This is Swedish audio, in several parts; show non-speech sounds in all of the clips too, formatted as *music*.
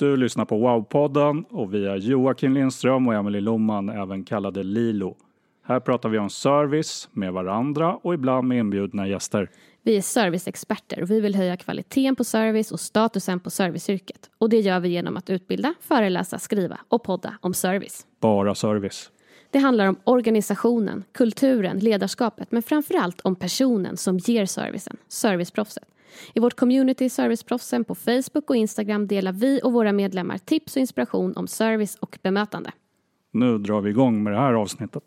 Du lyssnar på Wow-podden och vi är Joakim Lindström och Emelie Lomman, även kallade Lilo. Här pratar vi om service med varandra och ibland med inbjudna gäster. Vi är serviceexperter och vi vill höja kvaliteten på service och statusen på serviceyrket. Och det gör vi genom att utbilda, föreläsa, skriva och podda om service. Bara service. Det handlar om organisationen, kulturen, ledarskapet men framförallt om personen som ger servicen, serviceproffset. I vårt community Serviceproffsen på Facebook och Instagram delar vi och våra medlemmar tips och inspiration om service och bemötande. Nu drar vi igång med det här avsnittet.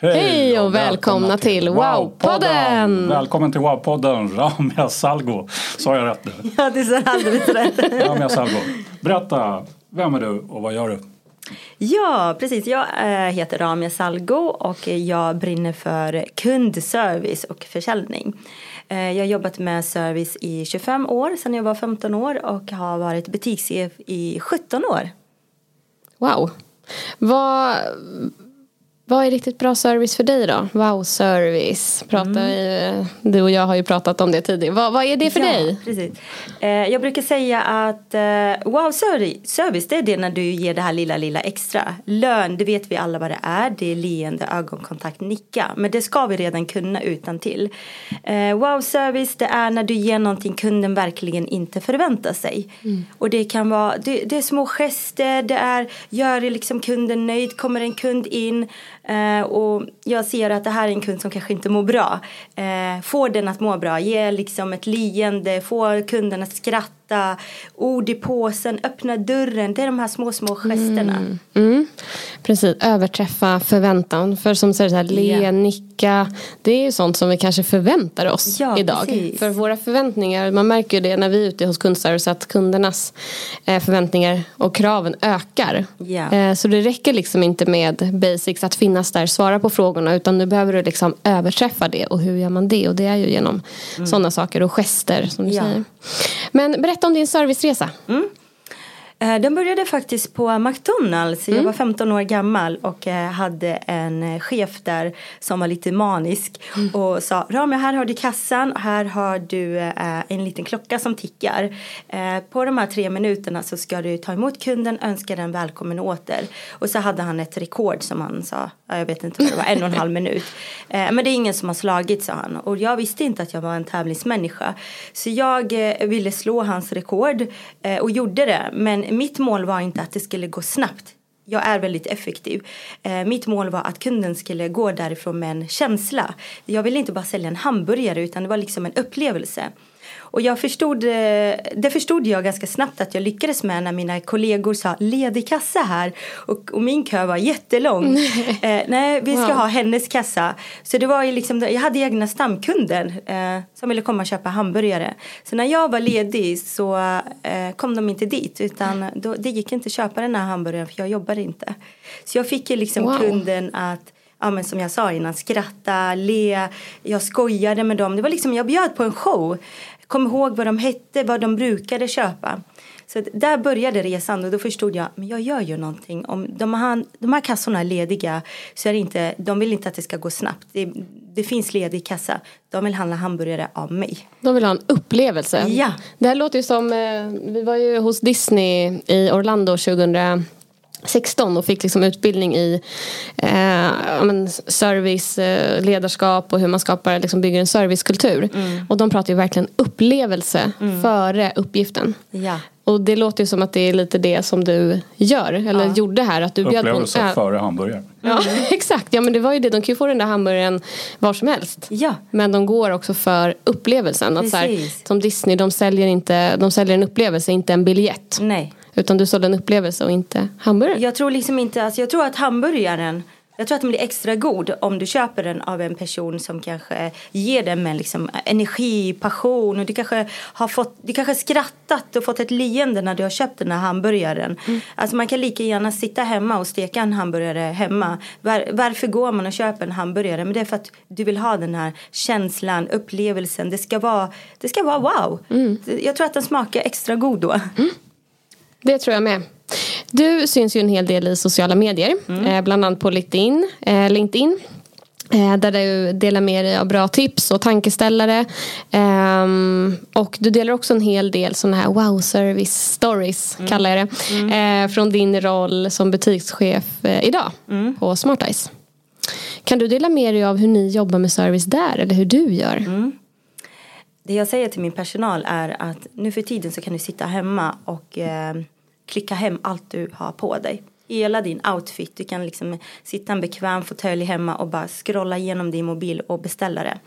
Hej och välkomna till Wow-podden! Välkommen till Wow-podden, *laughs* Ramia Salgo. Sa jag rätt nu? Ja, det är alldeles rätt. Ramia Salgo. Berätta, vem är du och vad gör du? Ja, precis. Jag eh, heter Ramia Salgo och jag brinner för kundservice och försäljning. Eh, jag har jobbat med service i 25 år, sedan jag var 15 år och har varit butikschef i 17 år. Wow. Vad, vad är riktigt bra service för dig då? Wow-service. Pratar vi, du och jag har ju pratat om det tidigare. Vad, vad är det för ja, dig? Precis. Eh, jag brukar säga att eh, wow servi- service det är det när du ger det här lilla lilla extra. Lön det vet vi alla vad det är. Det är leende, ögonkontakt, nicka. Men det ska vi redan kunna utan till. Eh, wow service det är när du ger någonting kunden verkligen inte förväntar sig. Och det kan vara det, det är små gester. Det är gör liksom kunden nöjd. Kommer en kund in eh, och jag ser att det här är en kund som kanske inte mår bra. Eh, få den att må bra. Ge liksom ett leende. Få kunden att skratta. Ord i påsen. Öppna dörren. Det är de här små små gesterna. Mm. Precis, överträffa förväntan. För som säger så här, le, Ja. nicka. Det är ju sånt som vi kanske förväntar oss Ja, idag. precis. För våra förväntningar, man märker ju det när vi är ute hos kundservice att kundernas eh, förväntningar och kraven ökar. Eh, så det räcker liksom inte med basics att finnas där, svara på frågorna utan nu behöver du liksom överträffa det och hur gör man det? Och det är ju genom sådana saker och gester som du Mm. Ja. säger. Men berätta om din serviceresa. Mm. Den började faktiskt på McDonalds. Jag var 15 år gammal och eh, hade en eh, chef där som var lite manisk och sa Ramia här har du kassan och här har du eh, en liten klocka som tickar. Eh, På de här tre minuterna så ska du ta emot kunden, önska den välkommen åter. Och så hade han ett rekord som han sa, ja, jag vet inte vad det var, en och en halv minut. *laughs* Eh, Men det är ingen som har slagit sa han och jag visste inte att jag var en tävlingsmänniska. Så jag eh, ville slå hans rekord eh, och gjorde det. Men mitt mål var inte att det skulle gå snabbt. Jag är väldigt effektiv. Eh, mitt mål var att kunden skulle gå därifrån med en känsla. Jag ville inte bara sälja en hamburgare utan det var liksom en upplevelse. Och jag förstod, eh, det förstod jag ganska snabbt att jag lyckades med när mina kollegor sa ledig kassa här och, och min kö var jättelång. eh, nej, vi ska Wow. ha hennes kassa. Så det var ju liksom, jag hade egna stamkunder eh, som ville komma och köpa hamburgare. Så när jag var ledig så eh, kom de inte dit utan då, det gick inte att köpa den här hamburgaren för jag jobbade inte. Så jag fick ju liksom Wow. kunden att Ja men som jag sa innan, skratta, le, jag skojade med dem. Det var liksom, jag bjöd på en show. Kom ihåg vad de hette, vad de brukade köpa. Så där började resan och då förstod jag, men jag gör ju någonting. Om de här, de här kassorna är lediga så är det inte, de vill inte att det ska gå snabbt. Det, det finns ledig kassa. De vill handla hamburgare av mig. De vill ha en upplevelse. Ja. Det här låter ju som, eh, vi var ju hos Disney i Orlando 16 och fick liksom utbildning i eh, men, service, eh, ledarskap och hur man skapar, liksom bygger en servicekultur. Mm. Och de pratar ju verkligen upplevelse mm. före uppgiften. Ja. Och det låter ju som att det är lite det som du gör, eller ja. gjorde här. Att du Upplevelse äh, före hamburgare. Ja, mm. *laughs* exakt. Ja, men det var ju det. De kan ju få den där hamburgaren var som helst. Ja. Men de går också för upplevelsen. Att så här, som Disney, de säljer, inte, de säljer en upplevelse, inte en biljett. Nej. Utan du sålde en upplevelse och inte hamburgare. Jag tror liksom inte, alltså jag tror att hamburgaren jag tror att den blir extra god om du köper den av en person som kanske ger den med liksom energi, passion. Och du kanske har fått, du kanske skrattat och fått ett leende när du har köpt den här hamburgaren. Mm. Alltså man kan lika gärna sitta hemma och steka en hamburgare hemma. Var, varför går man och köper en hamburgare? Men det är för att du vill ha den här känslan, upplevelsen. Det ska vara, det ska vara wow. Mm. Jag tror att den smakar extra god då. Mm. Det tror jag med. Du syns ju en hel del i sociala medier, mm. eh, bland annat på LinkedIn. Eh, LinkedIn eh, där du delar med dig av bra tips och tankeställare. Um, och du delar också en hel del sådana här wow service stories, mm. kallar jag det. Mm. Uh, från din roll som butikschef uh, idag mm. på Smartice. Kan du dela med dig av hur ni jobbar med service där eller hur du gör? Mm. Det jag säger till min personal är att nu för tiden så kan du sitta hemma och eh, klicka hem allt du har på dig. Hela din outfit. Du kan liksom sitta en bekväm fåtölj hemma och bara scrolla igenom din mobil och beställa det.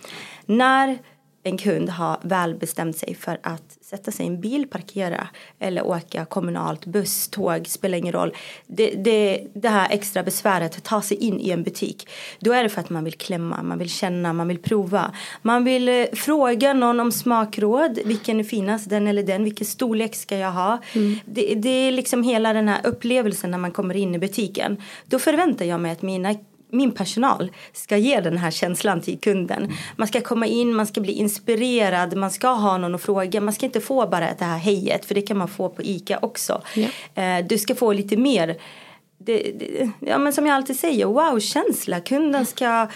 När en kund har väl bestämt sig för att sätta sig i en bil, parkera eller åka kommunalt, buss, tåg, spelar ingen roll. Det, det, det här extra besväret att ta sig in i en butik. Då är det för att man vill klämma, man vill känna, man vill prova. Man vill eh, fråga någon om smakråd. Vilken är finast, den eller den? Vilken storlek ska jag ha? Mm. Det, det är liksom hela den här upplevelsen när man kommer in i butiken. Då förväntar jag mig att mina min personal ska ge den här känslan till kunden. Man ska komma in, man ska bli inspirerad, man ska ha någon att fråga. Man ska inte få bara det här hejet, för det kan man få på ICA också. Yeah. Du ska få lite mer det, det, ja, men som jag alltid säger, wow-känsla. Kunden ska...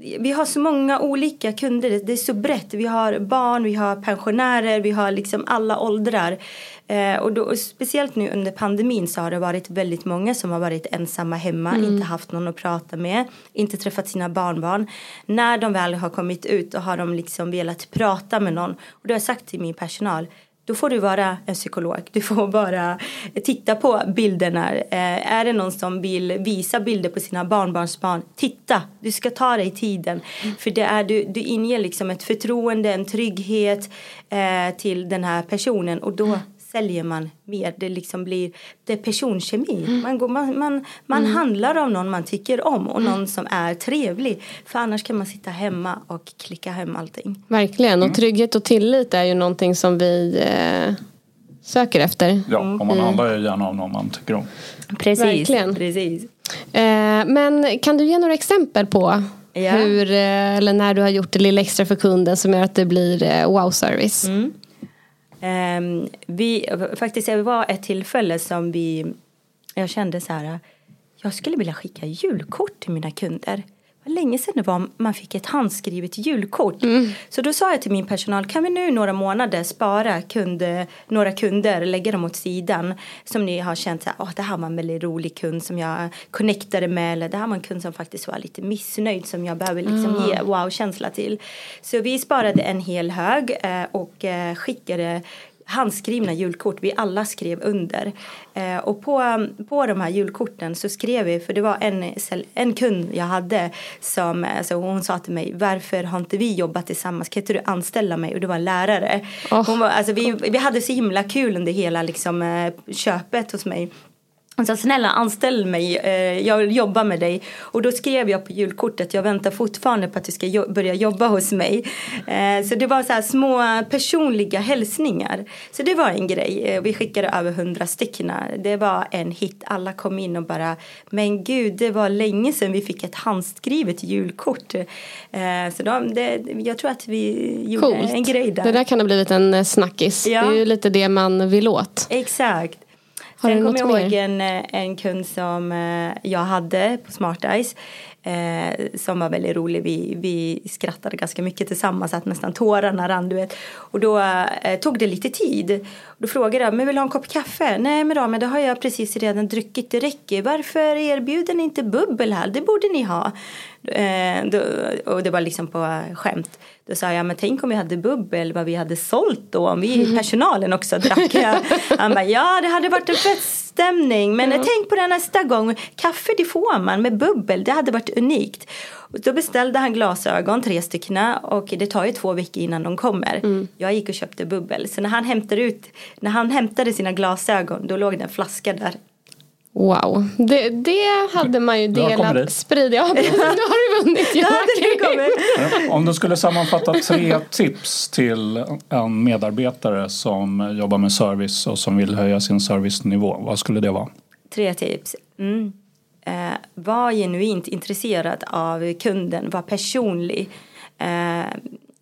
Vi har så många olika kunder. Det är så brett. Vi har barn, vi har pensionärer, vi har liksom alla åldrar. Eh, och, då, och speciellt nu under pandemin så har det varit väldigt många som har varit ensamma hemma, mm. inte haft någon att prata med, inte träffat sina barnbarn. När de väl har kommit ut och har de liksom velat prata med någon. Och då har jag sagt till min personal, då får du vara en psykolog. Du får bara titta på bilderna. Eh, är det någon som vill visa bilder på sina barnbarnsbarn, titta. Du ska ta dig tiden. Mm. För det är, du, du inger liksom ett förtroende, en trygghet eh, till den här personen. Och då mm säljer man mer. Det liksom blir det är personkemi. Mm. Man, går, man, man, man mm. handlar av någon man tycker om och mm. någon som är trevlig. För annars kan man sitta hemma och klicka hem allting. Verkligen. Och mm. trygghet och tillit är ju någonting som vi eh, söker efter. Ja, och man mm. handlar ju gärna av någon man tycker om. Precis. Verkligen. Precis. Eh, men kan du ge några exempel på ja. hur, eh, eller när du har gjort det lilla extra för kunden som gör att det blir eh, wow-service? Mm. Ehm, vi, faktiskt, det var ett tillfälle som vi, jag kände så här, jag skulle vilja skicka julkort till mina kunder länge sedan det var man fick ett handskrivet julkort. Mm. Så då sa jag till min personal, kan vi nu några månader spara kund, några kunder, lägga dem åt sidan som ni har känt så här, oh, det här var en väldigt rolig kund som jag connectade med eller det här var en kund som faktiskt var lite missnöjd som jag behöver liksom mm. ge wow-känsla till. Så vi sparade en hel hög eh, och eh, skickade handskrivna julkort vi alla skrev under. Eh, och på, på de här julkorten så skrev vi, för det var en, en kund jag hade som alltså hon sa till mig varför har inte vi jobbat tillsammans, kan inte du anställa mig? Och det var en lärare. Oh. Hon var, alltså, vi, vi hade så himla kul under hela liksom, eh, köpet hos mig. Hon sa snälla anställ mig, eh, jag vill jobba med dig. Och då skrev jag på julkortet, jag väntar fortfarande på att du ska jo börja jobba hos mig. Eh, så det var så här små personliga hälsningar. Så det var en grej, eh, vi skickade över hundra stycken. Det var en hit, alla kom in och bara, men gud det var länge sedan vi fick ett handskrivet julkort. Så då, det, jag tror att vi gjorde Coolt. en grej där. Det där kan ha blivit en snackis, ja. det är ju lite det man vill åt. Exakt. Har Sen kommer jag ihåg en, eh, en kund som eh, jag hade på Smart Eyes. eh, som var väldigt rolig. Vi, vi skrattade ganska mycket tillsammans, att nästan tårarna rann. Du vet. Och då eh, tog det lite tid. Då frågade jag, men vill du ha en kopp kaffe? Nej men då, men det har jag precis redan druckit, det räcker. Varför erbjuder ni inte bubbel här? Det borde ni ha. Eh, då, och det var liksom på skämt. Då sa jag, men tänk om vi hade bubbel, vad vi hade sålt då, om vi personalen också drack. *laughs* Han bara, ja det hade varit en feststämning, men mm. tänk på det nästa gång. Kaffe det får man med bubbel, det hade varit unikt. Och då beställde han glasögon, tre stycken, och det tar ju två veckor innan de kommer. Mm. Jag gick och köpte bubbel, så när han hämtade ut, när han hämtade sina glasögon, då låg det en flaska där Wow, det, det hade man ju delat. Sprid, ja, nu har du vunnit *laughs* Joakim. Om du skulle sammanfatta tre tips till en medarbetare som jobbar med service och som vill höja sin servicenivå, vad skulle det vara? Tre tips. Mm. Eh, var genuint intresserad av kunden, var personlig. Eh,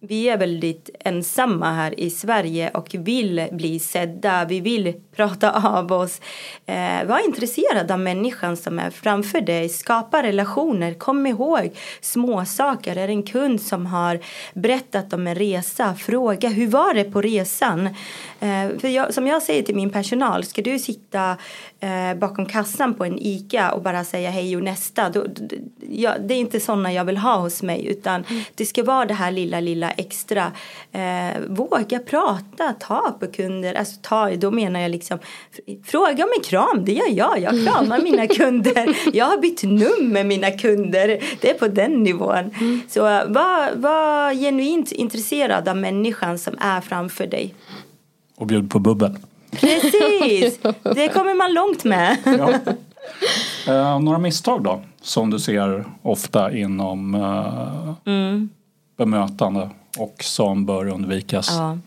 vi är väldigt ensamma här i Sverige och vill bli sedda. Vi vill prata *laughs* av oss. Eh, var intresserad av människan som är framför dig. Skapa relationer. Kom ihåg små saker. Är det en kund som har berättat om en resa? Fråga hur var det på resan? Eh, för jag, som jag säger till min personal, ska du sitta eh, bakom kassan på en ICA och bara säga hej och nästa. Då, ja, det är inte sådana jag vill ha hos mig utan mm. det ska vara det här lilla, lilla extra. Eh, våga prata, ta på kunder. Alltså ta, då menar jag liksom fråga om en kram, det gör jag. Jag kramar mina *laughs* kunder. Jag har bytt nummer med mina kunder. Det är på den nivån. Mm. Så var, var genuint intresserad av människan som är framför dig. Och bjud på bubbel. Precis, *laughs* det kommer man långt med. Ja. *laughs* Eh, några misstag då som du ser ofta inom eh, mm. bemötande och som bör undvikas? Ja.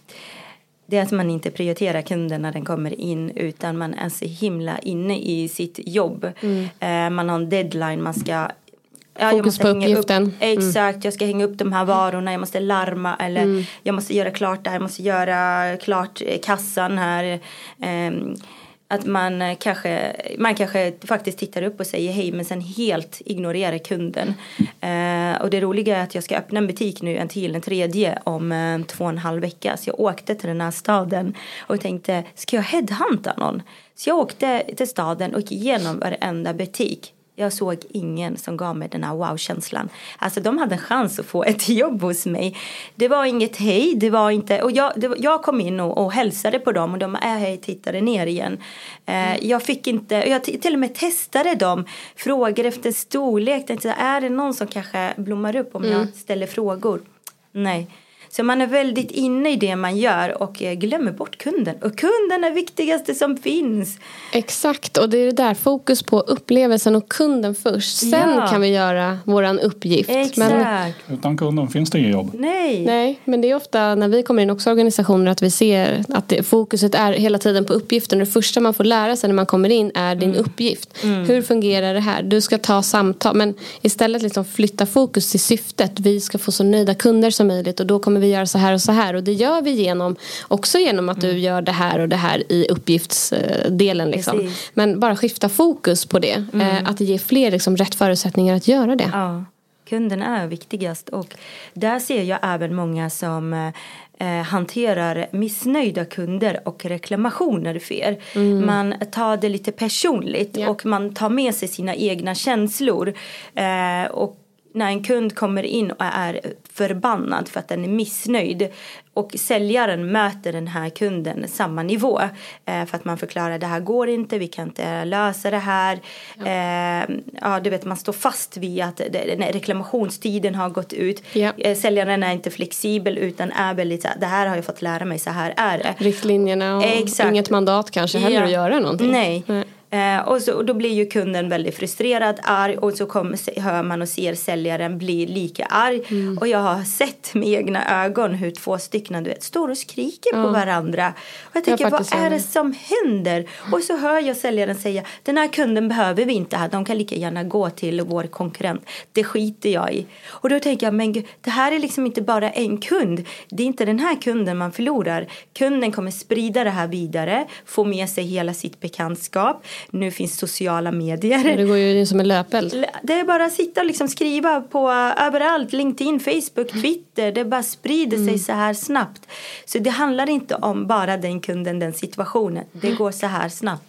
Det är att man inte prioriterar kunden när den kommer in utan man är så himla inne i sitt jobb. Mm. Eh, man har en deadline, man ska Ja, Fokus på uppgiften. Upp, mm. exakt, mm. jag ska hänga upp de här varorna, jag måste larma eller mm. jag måste göra klart det här, jag måste göra klart kassan här. Um, att man eh, kanske, man kanske faktiskt tittar upp och säger hej men sen helt ignorerar kunden. Eh, och det roliga är att jag ska öppna en butik nu, en till, en tredje om eh, två och en halv vecka. Så jag åkte till den här staden och tänkte, ska jag headhunta någon? Så jag åkte till staden och gick igenom varenda butik jag såg ingen som gav mig den här wow-känslan. Alltså de hade en chans att få ett *laughs* jobb hos mig. Det var inget hej, det var inte... Och jag, var, jag kom in och, och hälsade på dem och de äh, hej, tittade ner igen. Eh, mm. Jag fick inte... Jag till och med testade dem, frågor efter storlek. Tänkte, är det någon som kanske blommar upp om mm. jag ställer frågor? Nej. Så man är väldigt inne i det man gör och eh, glömmer bort kunden. Och kunden är viktigaste som finns. Exakt, och det är det där fokus på upplevelsen och kunden först. Sen ja. kan vi göra våran uppgift. Exakt. Men, utan kunden finns det inget jobb. Nej. Nej, men det är ofta när vi kommer in också organisationer att vi ser att det, fokuset är hela tiden på uppgiften. Det första man får lära sig när man kommer in är din mm. uppgift. Mm. Hur fungerar det här? Du ska ta samtal. Men istället liksom flytta fokus till syftet. Vi ska få så nöjda kunder som möjligt och då kommer kommer vi göra så här och så här och det gör vi genom också genom att mm. du gör det här och det här i uppgiftsdelen liksom. Men bara skifta fokus på det. Mm. Eh, att ge fler liksom, rätt förutsättningar att göra det. Ja. Kunden är viktigast och där ser jag även många som eh, hanterar missnöjda kunder och reklamationer fel. Mm. Man tar det lite personligt ja. och man tar med sig sina egna känslor. Eh, och när en kund kommer in och är förbannad för att den är missnöjd och säljaren möter den här kunden samma nivå eh, för att man förklarar det här går inte, vi kan inte lösa det här. Ja, eh, ja du vet man står fast vid att det, reklamationstiden har gått ut. Ja. Eh, säljaren är inte flexibel utan är väldigt så här, det här har jag fått lära mig, så här är det. Riktlinjerna och Exakt. inget mandat kanske heller ja. att göra någonting. Nej. Nej. Eh, och, så, och då blir ju kunden väldigt frustrerad, arg och så kommer, hör man och ser säljaren bli lika arg. Mm. Och jag har sett med egna ögon hur två stycken du vet, står och skriker ja. på varandra. Och jag tänker, jag vad är det som händer? Och så hör jag säljaren säga, den här kunden behöver vi inte här, de kan lika gärna gå till vår konkurrent. Det skiter jag i. Och då tänker jag, men det här är liksom inte bara en kund. Det är inte den här kunden man förlorar. Kunden kommer sprida det här vidare, få med sig hela sitt bekantskap Nu finns sociala medier. Det går ju som en löpeld. Det är bara att sitta och liksom skriva på överallt. LinkedIn, Facebook, Twitter. Det bara sprider sig Mm. så här snabbt. Så det handlar inte om bara den kunden, den situationen. Det går så här snabbt.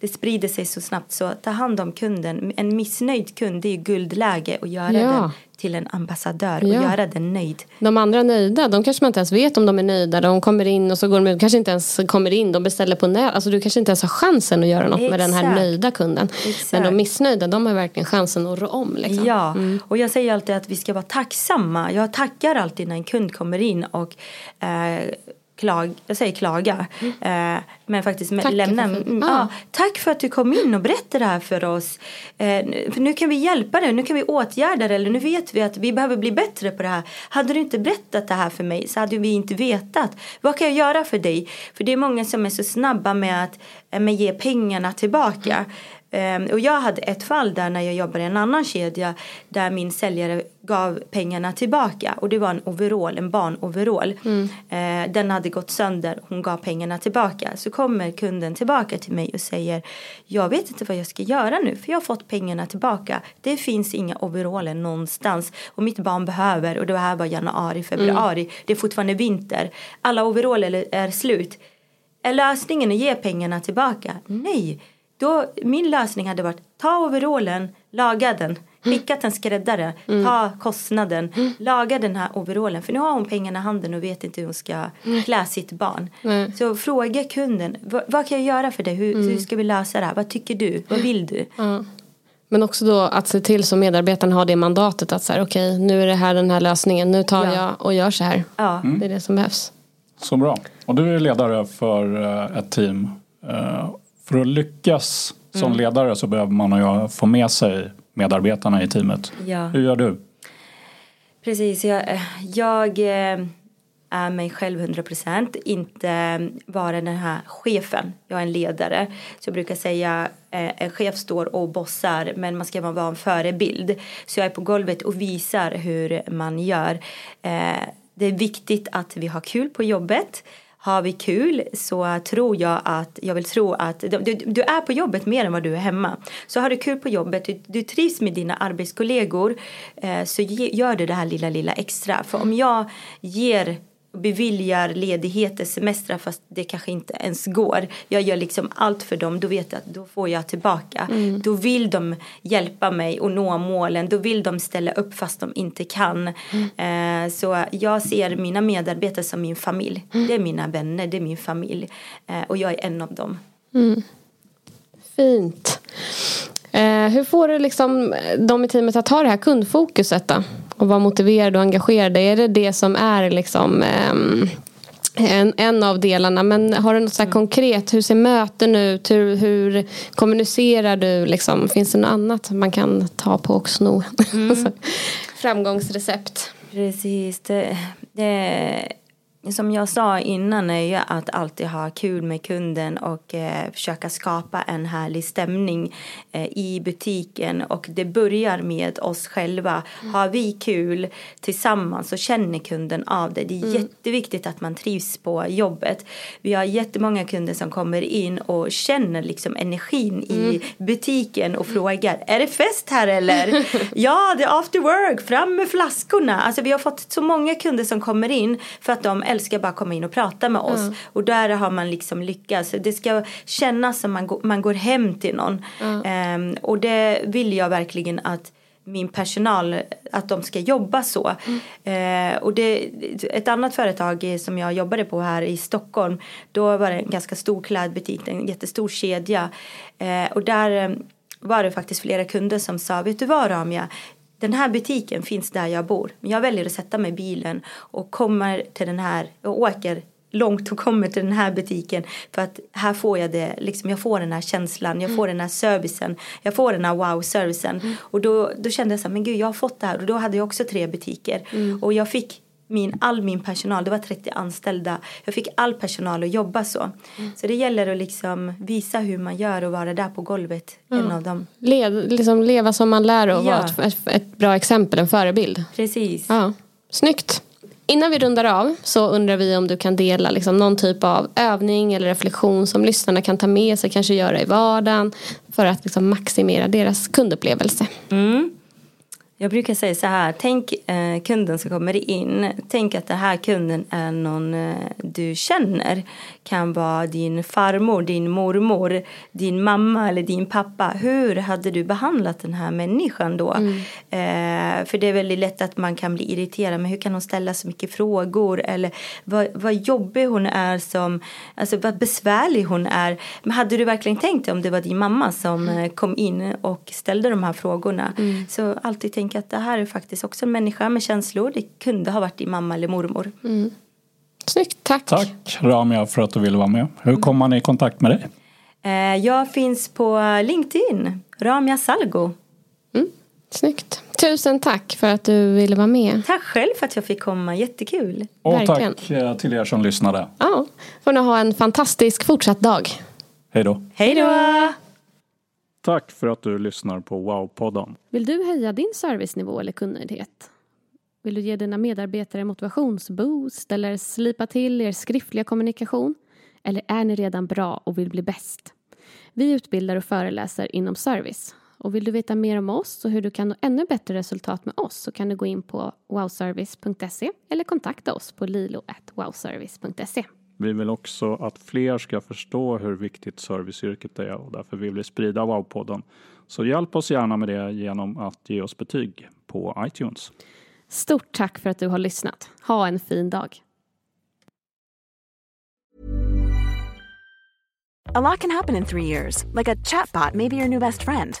Det sprider sig så snabbt. Så ta hand om kunden. En missnöjd kund det är ju guldläge att göra Ja. den till en ambassadör och Ja. göra den nöjd. De andra nöjda, de kanske man inte ens vet om de är nöjda. De kommer in och så går de ut. kanske inte ens kommer in. De beställer på nät. Alltså du kanske inte ens har chansen att göra något med den här Exakt. nöjda kunden. Exakt. Men de missnöjda, de har verkligen chansen att rå om. Liksom. Ja, och jag säger alltid att vi ska vara tacksamma. Jag tackar alltid när en kund kommer in och eh, klag, jag säger klaga, eh, men faktiskt Tackar lämna. mm, Ah. ja, tack för att du kom in och berättade det här för oss. Eh, nu- för nu kan vi hjälpa dig, nu kan vi åtgärda det eller nu vet vi att vi behöver bli bättre på det här. Hade du inte berättat det här för mig så hade vi inte vetat. Vad kan jag göra för dig? För det är många som är så snabba med att eh, med ge pengarna tillbaka. Ehm, och jag hade ett fall där när jag jobbade i en annan kedja där min säljare gav pengarna tillbaka och det var en overall, en barnoverall. Eh, den hade gått sönder, hon gav pengarna tillbaka. Så kommer kunden tillbaka till mig och säger jag vet inte vad jag ska göra nu för jag har fått pengarna tillbaka. Det finns inga overaller någonstans och mitt barn behöver och det här var januari, februari. Det är fortfarande vinter. Alla overaller är slut. Är lösningen att ge pengarna tillbaka? Nej. Då, min lösning hade varit ta overallen, laga den, skicka till en skräddare, ta kostnaden, laga den här overallen. För nu har hon pengarna i handen och vet inte hur hon ska klä sitt barn. Nej. Så fråga kunden, vad, vad kan jag göra för dig? Hur, hur ska vi lösa det här? Vad tycker du? Vad vill du? Men också då att se till så medarbetarna har det mandatet att så här, okej nu är det här den här lösningen. Nu tar Ja. jag och gör så här. Ja. Det är det som behövs. Så bra. Och du är ledare för eh, ett team. För att lyckas som Mm. ledare så behöver man ju få med sig medarbetarna i teamet. Ja. Hur gör du? Precis, jag, jag eh, är mig själv 100% inte vara den här chefen. Jag är en ledare. Så jag brukar säga eh, en chef står och bossar men man ska vara en förebild. Så jag är på golvet och visar hur man gör. Eh, det är viktigt att vi har kul på jobbet. Har vi kul så tror jag att, jag vill tro att du, du, är på jobbet mer än vad du är hemma. Så har du kul på jobbet, du, du trivs med dina arbetskollegor eh, så ge, gör du det här lilla, lilla extra. För om jag ger beviljar ledigheter, semestrar fast det kanske inte ens går. Jag gör liksom allt för dem, då vet jag att då får jag tillbaka. Då vill de hjälpa mig att nå målen, då vill de ställa upp fast de inte kan. Eh, så jag ser mina medarbetare som min familj. Det är mina vänner, det är min familj. Eh, och jag är en av dem. Fint. Eh, hur får du liksom de i teamet att ha det här kundfokuset då? Och vara motiverade och engagerade? Är det det som är liksom ehm, en, en av delarna? Men har du något så här konkret? Hur ser möten ut? Hur, hur kommunicerar du? Liksom? Finns det något annat man kan ta på och sno? *laughs* Alltså, Framgångsrecept. Precis. Det, det, som jag sa innan är ju att alltid ha kul med kunden och eh, försöka skapa en härlig stämning eh, i butiken. Och det börjar med oss själva. Har vi kul tillsammans så känner kunden av det. Det är jätteviktigt att man trivs på jobbet. Vi har jättemånga kunder som kommer in och känner liksom energin i butiken och frågar är det fest här eller? *laughs* ja, det är after work, fram med flaskorna. Alltså vi har fått så många kunder som kommer in för att de älskar bara komma in och prata med oss. Och där har man liksom lyckats. Det ska kännas som man, går- man går hem till någon. Ehm, och det vill jag verkligen att min personal, att de ska jobba så. Eh, och det, ett annat företag som jag jobbade på här i Stockholm, då var det en ganska stor klädbutik, en jättestor kedja. Eh, och där eh, var det faktiskt flera kunder som sa, vet du vad Ramia, den här butiken finns där jag bor. Men jag väljer att sätta mig i bilen och kommer till den här och åker långt och kommer till den här butiken för att här får jag det, liksom jag får den här känslan, jag får den här servicen, jag får den här wow-servicen och då, då kände jag så här, men gud jag har fått det här. Och då hade jag också tre butiker. Och jag fick min, all min personal, det var 30 anställda, jag fick all personal att jobba så. Så det gäller att liksom visa hur man gör och vara där på golvet, en av dem. Led, liksom leva som man lär och Ja. vara ett, ett, ett bra exempel, en förebild. Precis. Ja. Snyggt. Innan vi rundar av så undrar vi om du kan dela liksom någon typ av övning eller reflektion som lyssnarna kan ta med sig, kanske göra i vardagen för att liksom maximera deras kundupplevelse. Mm. Jag brukar säga så här, tänk eh, kunden som kommer in, tänk att den här kunden är någon eh, du känner. Kan vara din farmor, din mormor, din mamma eller din pappa. Hur hade du behandlat den här människan då? Mm. Eh, för det är väldigt lätt att man kan bli irriterad, men hur kan hon ställa så mycket frågor? Eller vad, vad jobbig hon är som, alltså vad besvärlig hon är. Men hade du verkligen tänkt om det var din mamma som mm. kom in och ställde de här frågorna? Mm. Så alltid tänk tänka att det här är faktiskt också en människa med känslor. Det kunde ha varit din mamma eller mormor. Mm. Snyggt, tack. Tack Ramia för att du ville vara med. Hur kommer man i kontakt med dig? Eh, jag finns på LinkedIn, Ramia Salgo. Mm. Snyggt. Tusen tack för att du ville vara med. Tack själv för att jag fick komma, jättekul. Och Verkligen. tack till er som lyssnade. Ja, får ni ha en fantastisk fortsatt dag. Hej då. Hej då. Tack för att du lyssnar på Wow-podden. Vill du höja din servicenivå eller kundnöjdhet? Vill du ge dina medarbetare motivationsboost eller slipa till er skriftliga kommunikation? Eller är ni redan bra och vill bli bäst? Vi utbildar och föreläser inom service. Och vill du veta mer om oss och hur du kan nå ännu bättre resultat med oss så kan du gå in på wowservice.se eller kontakta oss på lilo.wowservice.se. Vi vill också att fler ska förstå hur viktigt serviceyrket är och därför vill vi sprida Wow-podden. Så hjälp oss gärna med det genom att ge oss betyg på iTunes. Stort tack för att du har lyssnat. Ha en fin dag. A lot can happen in three years, like a chatbot may be your new best friend.